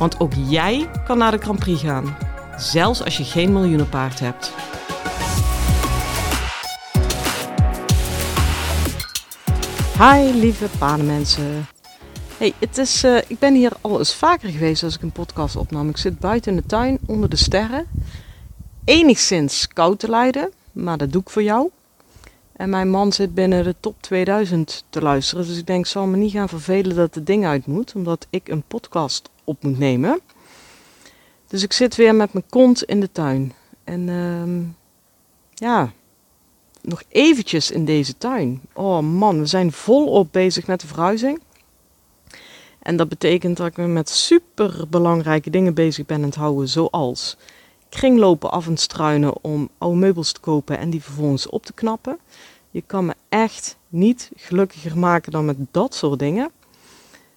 Want ook jij kan naar de Grand Prix gaan, zelfs als je geen miljoenenpaard hebt. Hi lieve paardenmensen. Hey, het is, uh, ik ben hier al eens vaker geweest als ik een podcast opnam. Ik zit buiten in de tuin onder de sterren. Enigszins koud te lijden, maar dat doe ik voor jou. En mijn man zit binnen de top 2000 te luisteren. Dus ik denk, zal me niet gaan vervelen dat het ding uit moet. Omdat ik een podcast op moet nemen. Dus ik zit weer met mijn kont in de tuin. En uh, ja, nog eventjes in deze tuin. Oh man, we zijn volop bezig met de verhuizing. En dat betekent dat ik me met super belangrijke dingen bezig ben aan het houden. Zoals kringlopen af en struinen om oude meubels te kopen en die vervolgens op te knappen. Je kan me echt niet gelukkiger maken dan met dat soort dingen.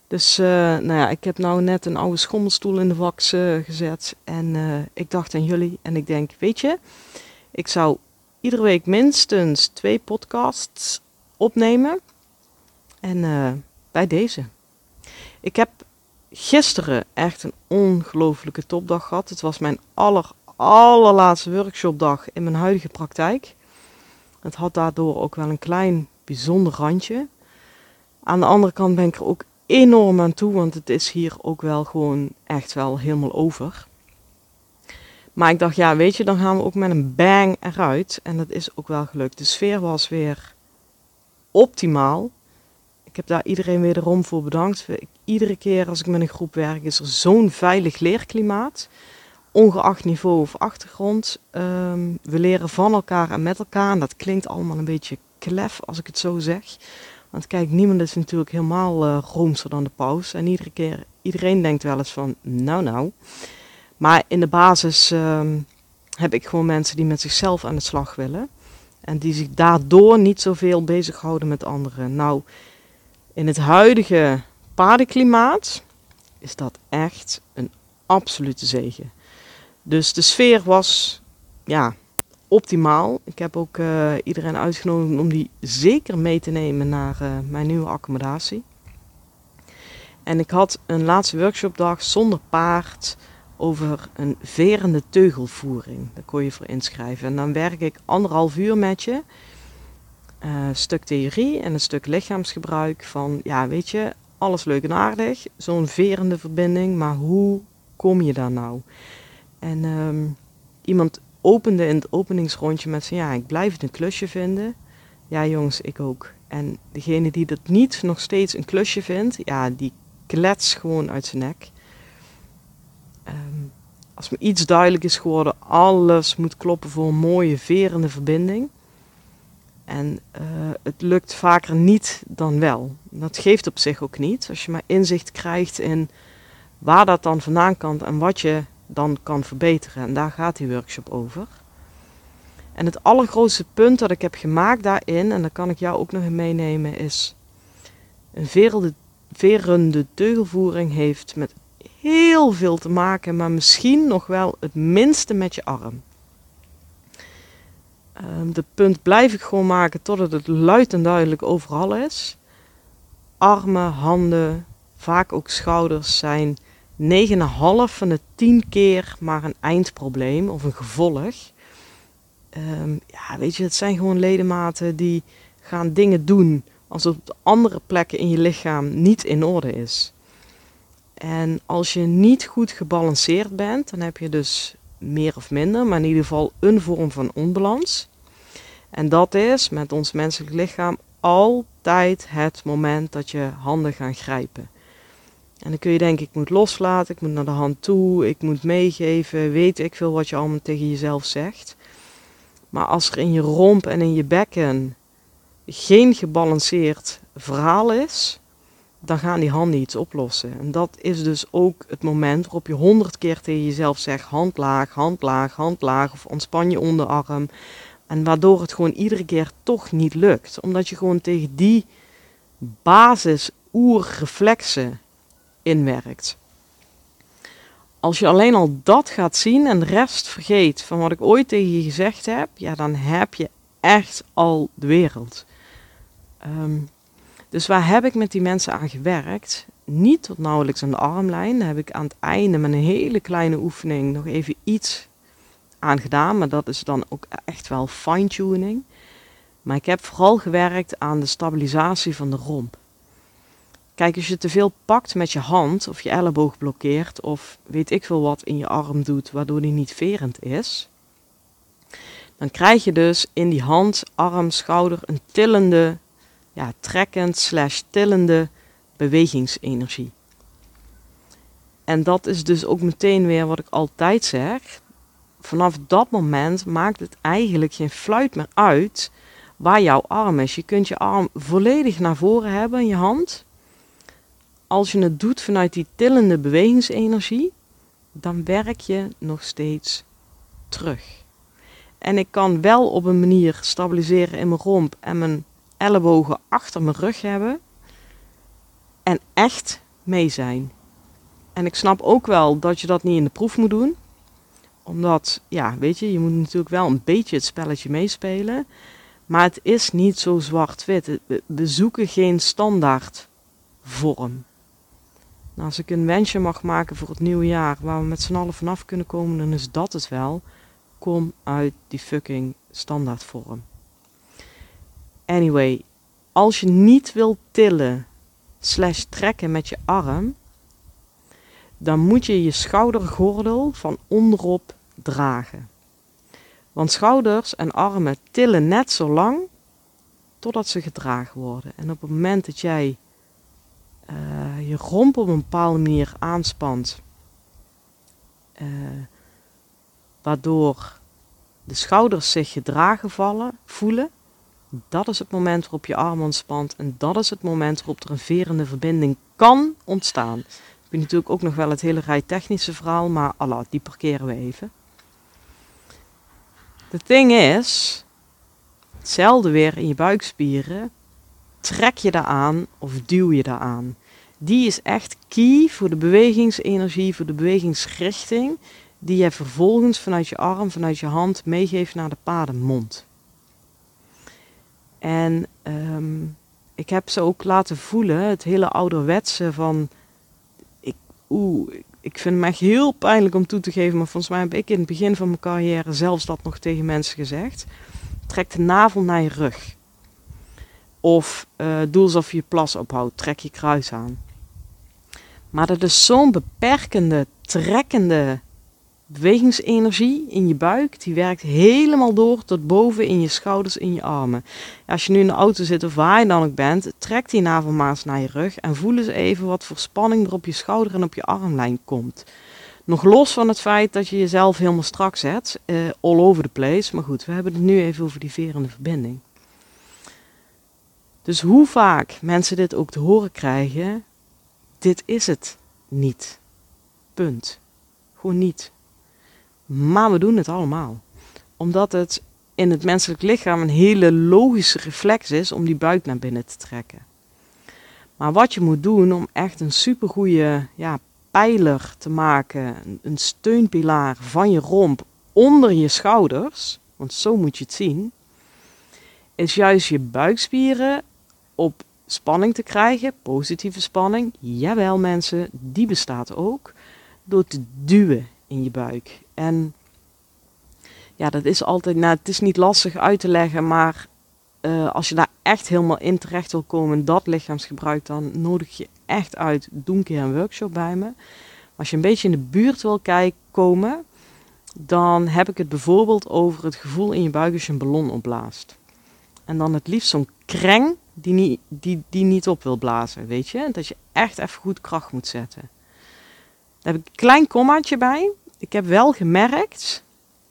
Dus uh, nou ja, ik heb nou net een oude schommelstoel in de wax uh, gezet. En uh, ik dacht aan jullie en ik denk, weet je, ik zou iedere week minstens twee podcasts opnemen. En bij deze. Ik heb gisteren echt een ongelofelijke topdag gehad. Het was mijn aller, allerlaatste workshopdag in mijn huidige praktijk. Het had daardoor ook wel een klein bijzonder randje. Aan de andere kant ben ik er ook enorm aan toe, want het is hier ook wel gewoon echt wel helemaal over. Maar ik dacht, ja, weet je, dan gaan we ook met een bang eruit. En dat is ook wel gelukt. De sfeer was weer optimaal. Ik heb daar iedereen wederom voor bedankt. Iedere keer als ik met een groep werk, is er zo'n veilig leerklimaat ongeacht niveau of achtergrond. Ehm, we leren van elkaar en met elkaar. En dat klinkt allemaal een beetje klef als ik het zo zeg. Want kijk, niemand is natuurlijk helemaal uh, roomser dan de paus. En iedere keer, iedereen denkt wel eens van, nou nou. Maar in de basis ehm, heb ik gewoon mensen die met zichzelf aan de slag willen. En die zich daardoor niet zoveel bezighouden met anderen. Nou, in het huidige paardenklimaat is dat echt een absolute zegen. Dus de sfeer was ja, optimaal. Ik heb ook uh, iedereen uitgenodigd om die zeker mee te nemen naar uh, mijn nieuwe accommodatie. En ik had een laatste workshopdag zonder paard over een verende teugelvoering. Daar kon je voor inschrijven. En dan werk ik anderhalf uur met je. Een stuk theorie en een stuk lichaamsgebruik. Van ja, weet je, alles leuk en aardig. Zo'n verende verbinding. Maar hoe kom je daar nou? En um, iemand opende in het openingsrondje met van ja, ik blijf het een klusje vinden. Ja, jongens, ik ook. En degene die dat niet nog steeds een klusje vindt, ja, die klets gewoon uit zijn nek. Um, als me iets duidelijk is geworden, alles moet kloppen voor een mooie verende verbinding. En uh, het lukt vaker niet dan wel. Dat geeft op zich ook niet. Als je maar inzicht krijgt in waar dat dan vandaan kan en wat je dan kan verbeteren. En daar gaat die workshop over. En het allergrootste punt dat ik heb gemaakt daarin, en daar kan ik jou ook nog in meenemen, is een verende, verende teugelvoering heeft met heel veel te maken, maar misschien nog wel het minste met je arm. Um, de punt blijf ik gewoon maken totdat het luid en duidelijk overal is. Armen, handen, vaak ook schouders zijn 9,5 van de 10 keer maar een eindprobleem of een gevolg. Um, ja, weet je, het zijn gewoon ledematen die gaan dingen doen als het op andere plekken in je lichaam niet in orde is. En als je niet goed gebalanceerd bent, dan heb je dus meer of minder, maar in ieder geval een vorm van onbalans. En dat is met ons menselijk lichaam altijd het moment dat je handen gaan grijpen. En dan kun je denken, ik moet loslaten, ik moet naar de hand toe, ik moet meegeven, weet ik veel wat je allemaal tegen jezelf zegt. Maar als er in je romp en in je bekken geen gebalanceerd verhaal is, dan gaan die handen iets oplossen. En dat is dus ook het moment waarop je honderd keer tegen jezelf zegt: hand laag, hand laag, hand laag, of ontspan je onderarm. En waardoor het gewoon iedere keer toch niet lukt. Omdat je gewoon tegen die basis oerreflexen inwerkt. Als je alleen al dat gaat zien en de rest vergeet van wat ik ooit tegen je gezegd heb, ja, dan heb je echt al de wereld. Ehm, dus waar heb ik met die mensen aan gewerkt? Niet tot nauwelijks aan de armlijn. Daar heb ik aan het einde met een hele kleine oefening nog even iets aan gedaan. Maar dat is dan ook echt wel fine-tuning. Maar ik heb vooral gewerkt aan de stabilisatie van de romp. Kijk, als je te veel pakt met je hand of je elleboog blokkeert of weet ik veel wat in je arm doet waardoor die niet verend is, dan krijg je dus in die hand, arm, schouder een tillende, ja, trekkend slash tillende bewegingsenergie. En dat is dus ook meteen weer wat ik altijd zeg. Vanaf dat moment maakt het eigenlijk geen fluit meer uit waar jouw arm is. Je kunt je arm volledig naar voren hebben in je hand als je het doet vanuit die tillende bewegingsenergie, dan werk je nog steeds terug. En ik kan wel op een manier stabiliseren in mijn romp en mijn ellebogen achter mijn rug hebben en echt mee zijn. En ik snap ook wel dat je dat niet in de proef moet doen. Omdat, ja, weet je, je moet natuurlijk wel een beetje het spelletje meespelen. Maar het is niet zo zwart-wit. We zoeken geen standaard vorm. Nou, als ik een wensje mag maken voor het nieuwe jaar waar we met z'n allen vanaf kunnen komen, dan is dat het wel. Kom uit die fucking standaardvorm. Anyway, als je niet wilt tillen slash trekken met je arm, dan moet je je schoudergordel van onderop dragen. Want schouders en armen tillen net zo lang totdat ze gedragen worden. En op het moment dat jij uh, je romp op een bepaalde manier aanspant. Uh, waardoor de schouders zich gedragen vallen, voelen. Dat is het moment waarop je arm ontspant. En dat is het moment waarop er een verende verbinding kan ontstaan. Ik heb natuurlijk ook nog wel het hele rij technische verhaal, maar die parkeren we even. De ding is, hetzelfde weer in je buikspieren trek je daar aan of duw je daar aan. Die is echt key voor de bewegingsenergie, voor de bewegingsrichting, die je vervolgens vanuit je arm, vanuit je hand meegeeft naar de padenmond. En um, ik heb ze ook laten voelen, het hele ouderwetse van, ik, oeh, ik vind het echt heel pijnlijk om toe te geven, maar volgens mij heb ik in het begin van mijn carrière zelfs dat nog tegen mensen gezegd. Trek de navel naar je rug. Of uh, doe alsof je je plas ophoudt, trek je kruis aan. Maar dat is zo'n beperkende, trekkende bewegingsenergie in je buik. Die werkt helemaal door tot boven in je schouders, in je armen. Als je nu in de auto zit of waar je dan ook bent, trek die navelmaas naar je rug en voel eens even wat voor spanning er op je schouder en op je armlijn komt. Nog los van het feit dat je jezelf helemaal strak zet, uh, all over the place. Maar goed, we hebben het nu even over die verende verbinding. Dus hoe vaak mensen dit ook te horen krijgen, dit is het niet. Punt. Gewoon niet. Maar we doen het allemaal. Omdat het in het menselijk lichaam een hele logische reflex is om die buik naar binnen te trekken. Maar wat je moet doen om echt een supergoeie ja, pijler te maken, een steunpilaar van je romp onder je schouders, want zo moet je het zien, is juist je buikspieren op spanning te krijgen, positieve spanning. Jawel mensen, die bestaat ook door te duwen in je buik. En ja, dat is altijd, nou het is niet lastig uit te leggen, maar uh, als je daar echt helemaal in terecht wil komen, dat lichaamsgebruik, dan nodig je echt uit, doe een keer een workshop bij me. Als je een beetje in de buurt wil kijken, komen, dan heb ik het bijvoorbeeld over het gevoel in je buik als je een ballon opblaast. En dan het liefst zo'n kreng die niet, die, die niet op wil blazen, weet je. Dat je echt even goed kracht moet zetten. Daar heb ik een klein kommaatje bij. Ik heb wel gemerkt,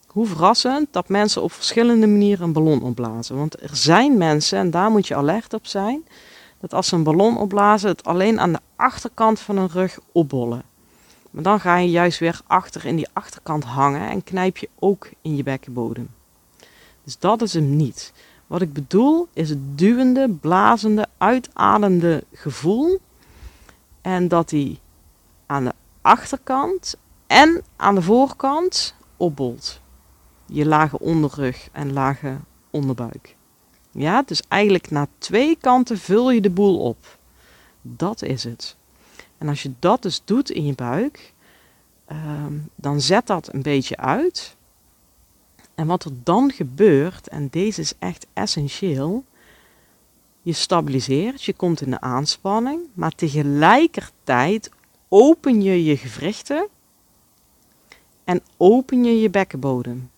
hoe verrassend, dat mensen op verschillende manieren een ballon opblazen. Want er zijn mensen, en daar moet je alert op zijn, dat als ze een ballon opblazen, het alleen aan de achterkant van hun rug opbollen. Maar dan ga je juist weer achter in die achterkant hangen en knijp je ook in je bekkenbodem. Dus dat is hem niet. Wat ik bedoel is het duwende, blazende, uitademende gevoel. En dat hij aan de achterkant en aan de voorkant opbolt. Je lage onderrug en lage onderbuik. Ja, dus eigenlijk naar twee kanten vul je de boel op. Dat is het. En als je dat dus doet in je buik, ehm, dan zet dat een beetje uit. En wat er dan gebeurt, en deze is echt essentieel, je stabiliseert, je komt in de aanspanning, maar tegelijkertijd open je je gewrichten en open je je bekkenbodem.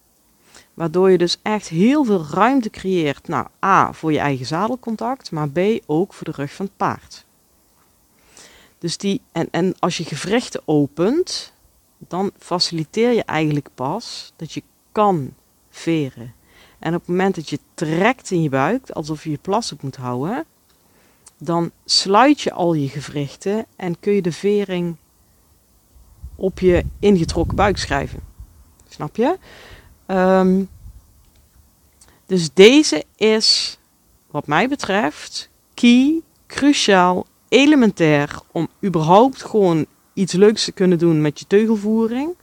Waardoor je dus echt heel veel ruimte creëert. Nou, A, voor je eigen zadelcontact, maar B, ook voor de rug van het paard. Dus die, en, en als je gewrichten opent, dan faciliteer je eigenlijk pas dat je kan veren. En op het moment dat je trekt in je buik, alsof je je plas op moet houden, dan sluit je al je gewrichten en kun je de vering op je ingetrokken buik schrijven. Snap je? Ehm, dus deze is, wat mij betreft, key, cruciaal, elementair om überhaupt gewoon iets leuks te kunnen doen met je teugelvoering.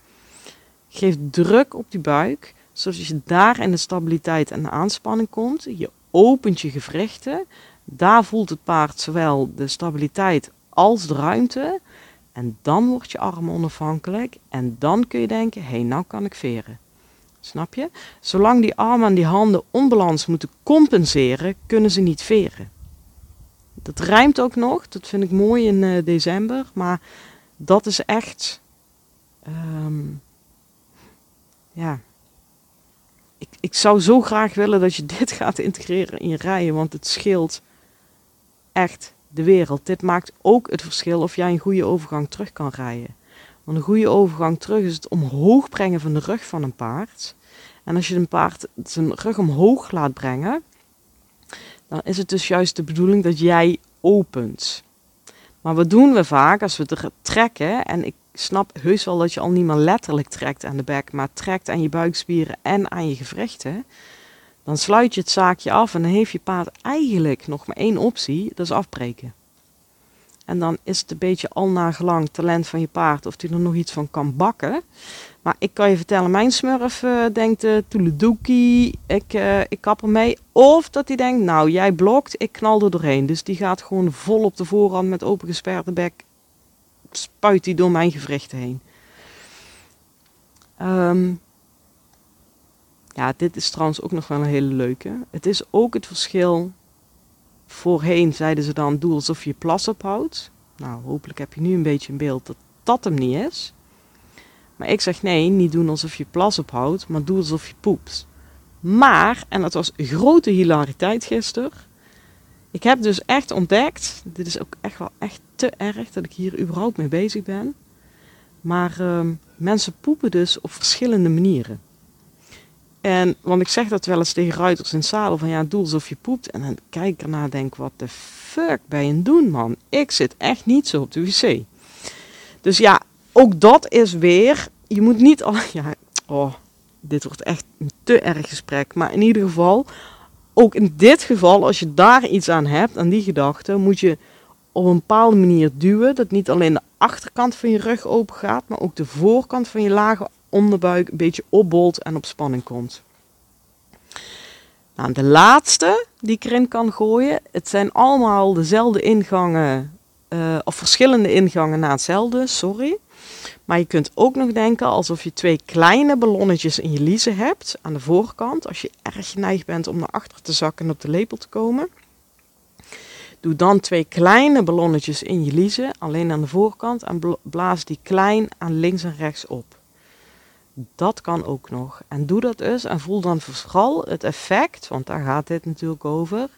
Geef druk op die buik, zodat je daar in de stabiliteit en de aanspanning komt. Je opent je gewrichten. Daar voelt het paard zowel de stabiliteit als de ruimte. En dan wordt je arm onafhankelijk. En dan kun je denken, hé, hey, nou kan ik veren. Snap je? Zolang die armen en die handen onbalans moeten compenseren, kunnen ze niet veren. Dat rijmt ook nog, dat vind ik mooi in uh, december, maar dat is echt, um, ja, ik, zou zo graag willen dat je dit gaat integreren in je rijden, want het scheelt echt de wereld. Dit maakt ook het verschil of jij een goede overgang terug kan rijden. Want een goede overgang terug is het omhoog brengen van de rug van een paard. En als je een paard zijn rug omhoog laat brengen, dan is het dus juist de bedoeling dat jij opent. Maar wat doen we vaak als we er trekken? En ik snap heus wel dat je al niet meer letterlijk trekt aan de bek, maar trekt aan je buikspieren en aan je gewrichten. Dan sluit je het zaakje af en dan heeft je paard eigenlijk nog maar één optie, dat is afbreken. En dan is het een beetje al naar gelang talent van je paard of hij er nog iets van kan bakken. Maar ik kan je vertellen, mijn smurf uh, denkt uh, toeledoekie, ik, uh, ik kap ermee. Of dat hij denkt, nou jij blokt, ik knal er doorheen. Dus die gaat gewoon vol op de voorhand met opengesperde bek, spuit die door mijn gewrichten heen. Um, ja, dit is trouwens ook nog wel een hele leuke. Het is ook het verschil Voorheen zeiden ze dan, doe alsof je plas ophoudt. Nou, hopelijk heb je nu een beetje een beeld dat dat hem niet is. Maar ik zeg nee, niet doen alsof je plas ophoudt, maar doe alsof je poept. Maar, en dat was grote hilariteit gisteren. Ik heb dus echt ontdekt, dit is ook echt wel echt te erg dat ik hier überhaupt mee bezig ben. Maar uh, mensen poepen dus op verschillende manieren. En, want ik zeg dat wel eens tegen ruiters in zadel, van ja, doe alsof je poept. En dan kijk ik ernaar en denk, wat de fuck ben je doen, man? Ik zit echt niet zo op de wc. Dus ja, ook dat is weer, je moet niet al, ja, oh, dit wordt echt een te erg gesprek. Maar in ieder geval, ook in dit geval, als je daar iets aan hebt, aan die gedachte, moet je op een bepaalde manier duwen. Dat niet alleen de achterkant van je rug open gaat, maar ook de voorkant van je lage onderbuik een beetje opbolt en op spanning komt. Nou, de laatste die ik erin kan gooien, het zijn allemaal dezelfde ingangen, uh, of verschillende ingangen naar hetzelfde, sorry. Maar je kunt ook nog denken alsof je twee kleine ballonnetjes in je liezen hebt aan de voorkant. Als je erg geneigd bent om naar achter te zakken en op de lepel te komen. Doe dan twee kleine ballonnetjes in je liezen, alleen aan de voorkant. En blaas die klein aan links en rechts op. Dat kan ook nog. En doe dat eens en voel dan vooral het effect, want daar gaat dit natuurlijk over,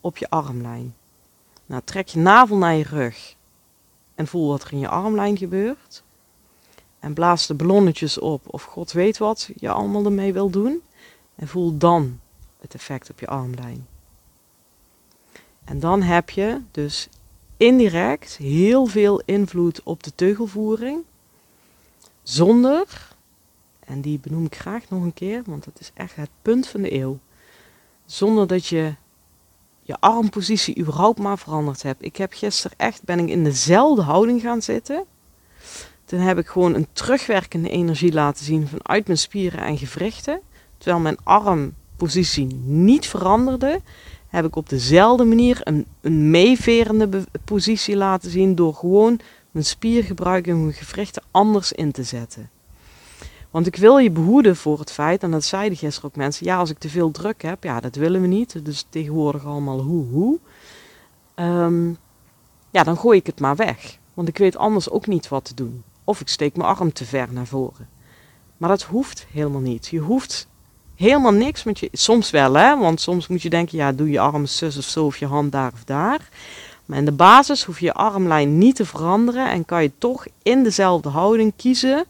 op je armlijn. Nou, trek je navel naar je rug en voel wat er in je armlijn gebeurt. En blaas de ballonnetjes op of god weet wat je allemaal ermee wil doen. En voel dan het effect op je armlijn. En dan heb je dus indirect heel veel invloed op de teugelvoering. Zonder, en die benoem ik graag nog een keer, want dat is echt het punt van de eeuw. Zonder dat je je armpositie überhaupt maar veranderd hebt. Ik heb gisteren echt, ben ik in dezelfde houding gaan zitten. Toen heb ik gewoon een terugwerkende energie laten zien vanuit mijn spieren en gewrichten. Terwijl mijn armpositie niet veranderde, heb ik op dezelfde manier een, een meeverende positie laten zien door gewoon mijn spiergebruik en mijn gewrichten anders in te zetten. Want ik wil je behoeden voor het feit, en dat zeiden gisteren ook mensen, ja, als ik te veel druk heb, ja, dat willen we niet. Dus tegenwoordig allemaal hoe, hoe. Ehm, ja, dan gooi ik het maar weg. Want ik weet anders ook niet wat te doen. Of ik steek mijn arm te ver naar voren. Maar dat hoeft helemaal niet. Je hoeft helemaal niks met je. Soms wel, hè? Want soms moet je denken: ja, doe je arm zus of zo, of je hand daar of daar. Maar in de basis hoef je je armlijn niet te veranderen en kan je toch in dezelfde houding kiezen: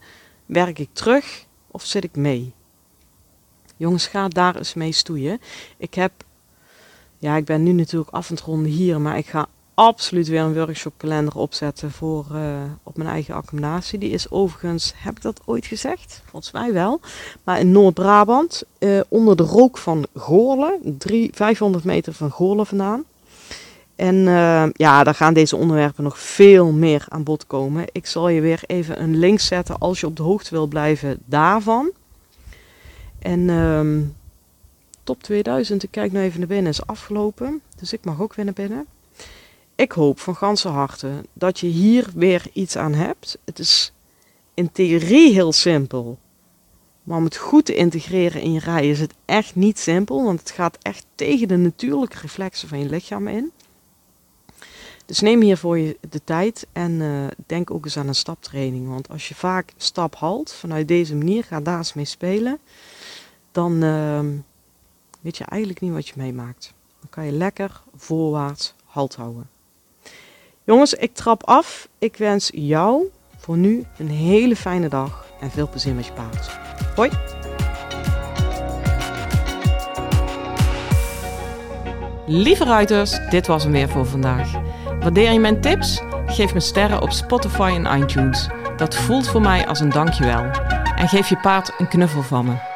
werk ik terug of zit ik mee? Jongens, ga daar eens mee stoeien. Ik heb, ja, ik ben nu natuurlijk af en toe hier, maar ik ga absoluut weer een workshopkalender opzetten voor uh, op mijn eigen accommodatie. Die is overigens, heb ik dat ooit gezegd? Volgens mij wel. Maar in Noord-Brabant, uh, onder de rook van Goorlen, 500 meter van Goorlen vandaan. En uh, ja, daar gaan deze onderwerpen nog veel meer aan bod komen. Ik zal je weer even een link zetten als je op de hoogte wil blijven daarvan. En ehm, top 2000, ik kijk nu even naar binnen, is afgelopen. Dus ik mag ook weer naar binnen. Ik hoop van ganse harte dat je hier weer iets aan hebt. Het is in theorie heel simpel. Maar om het goed te integreren in je rij is het echt niet simpel. Want het gaat echt tegen de natuurlijke reflexen van je lichaam in. Dus neem hiervoor je de tijd en uh, denk ook eens aan een staptraining. Want als je vaak stap halt vanuit deze manier, ga daar eens mee spelen. Dan uh, weet je eigenlijk niet wat je meemaakt. Dan kan je lekker voorwaarts halt houden. Jongens, ik trap af. Ik wens jou voor nu een hele fijne dag en veel plezier met je paard. Hoi! Lieve ruiters, dit was hem weer voor vandaag. Waardeer je mijn tips? Geef me sterren op Spotify en iTunes. Dat voelt voor mij als een dankjewel. En geef je paard een knuffel van me.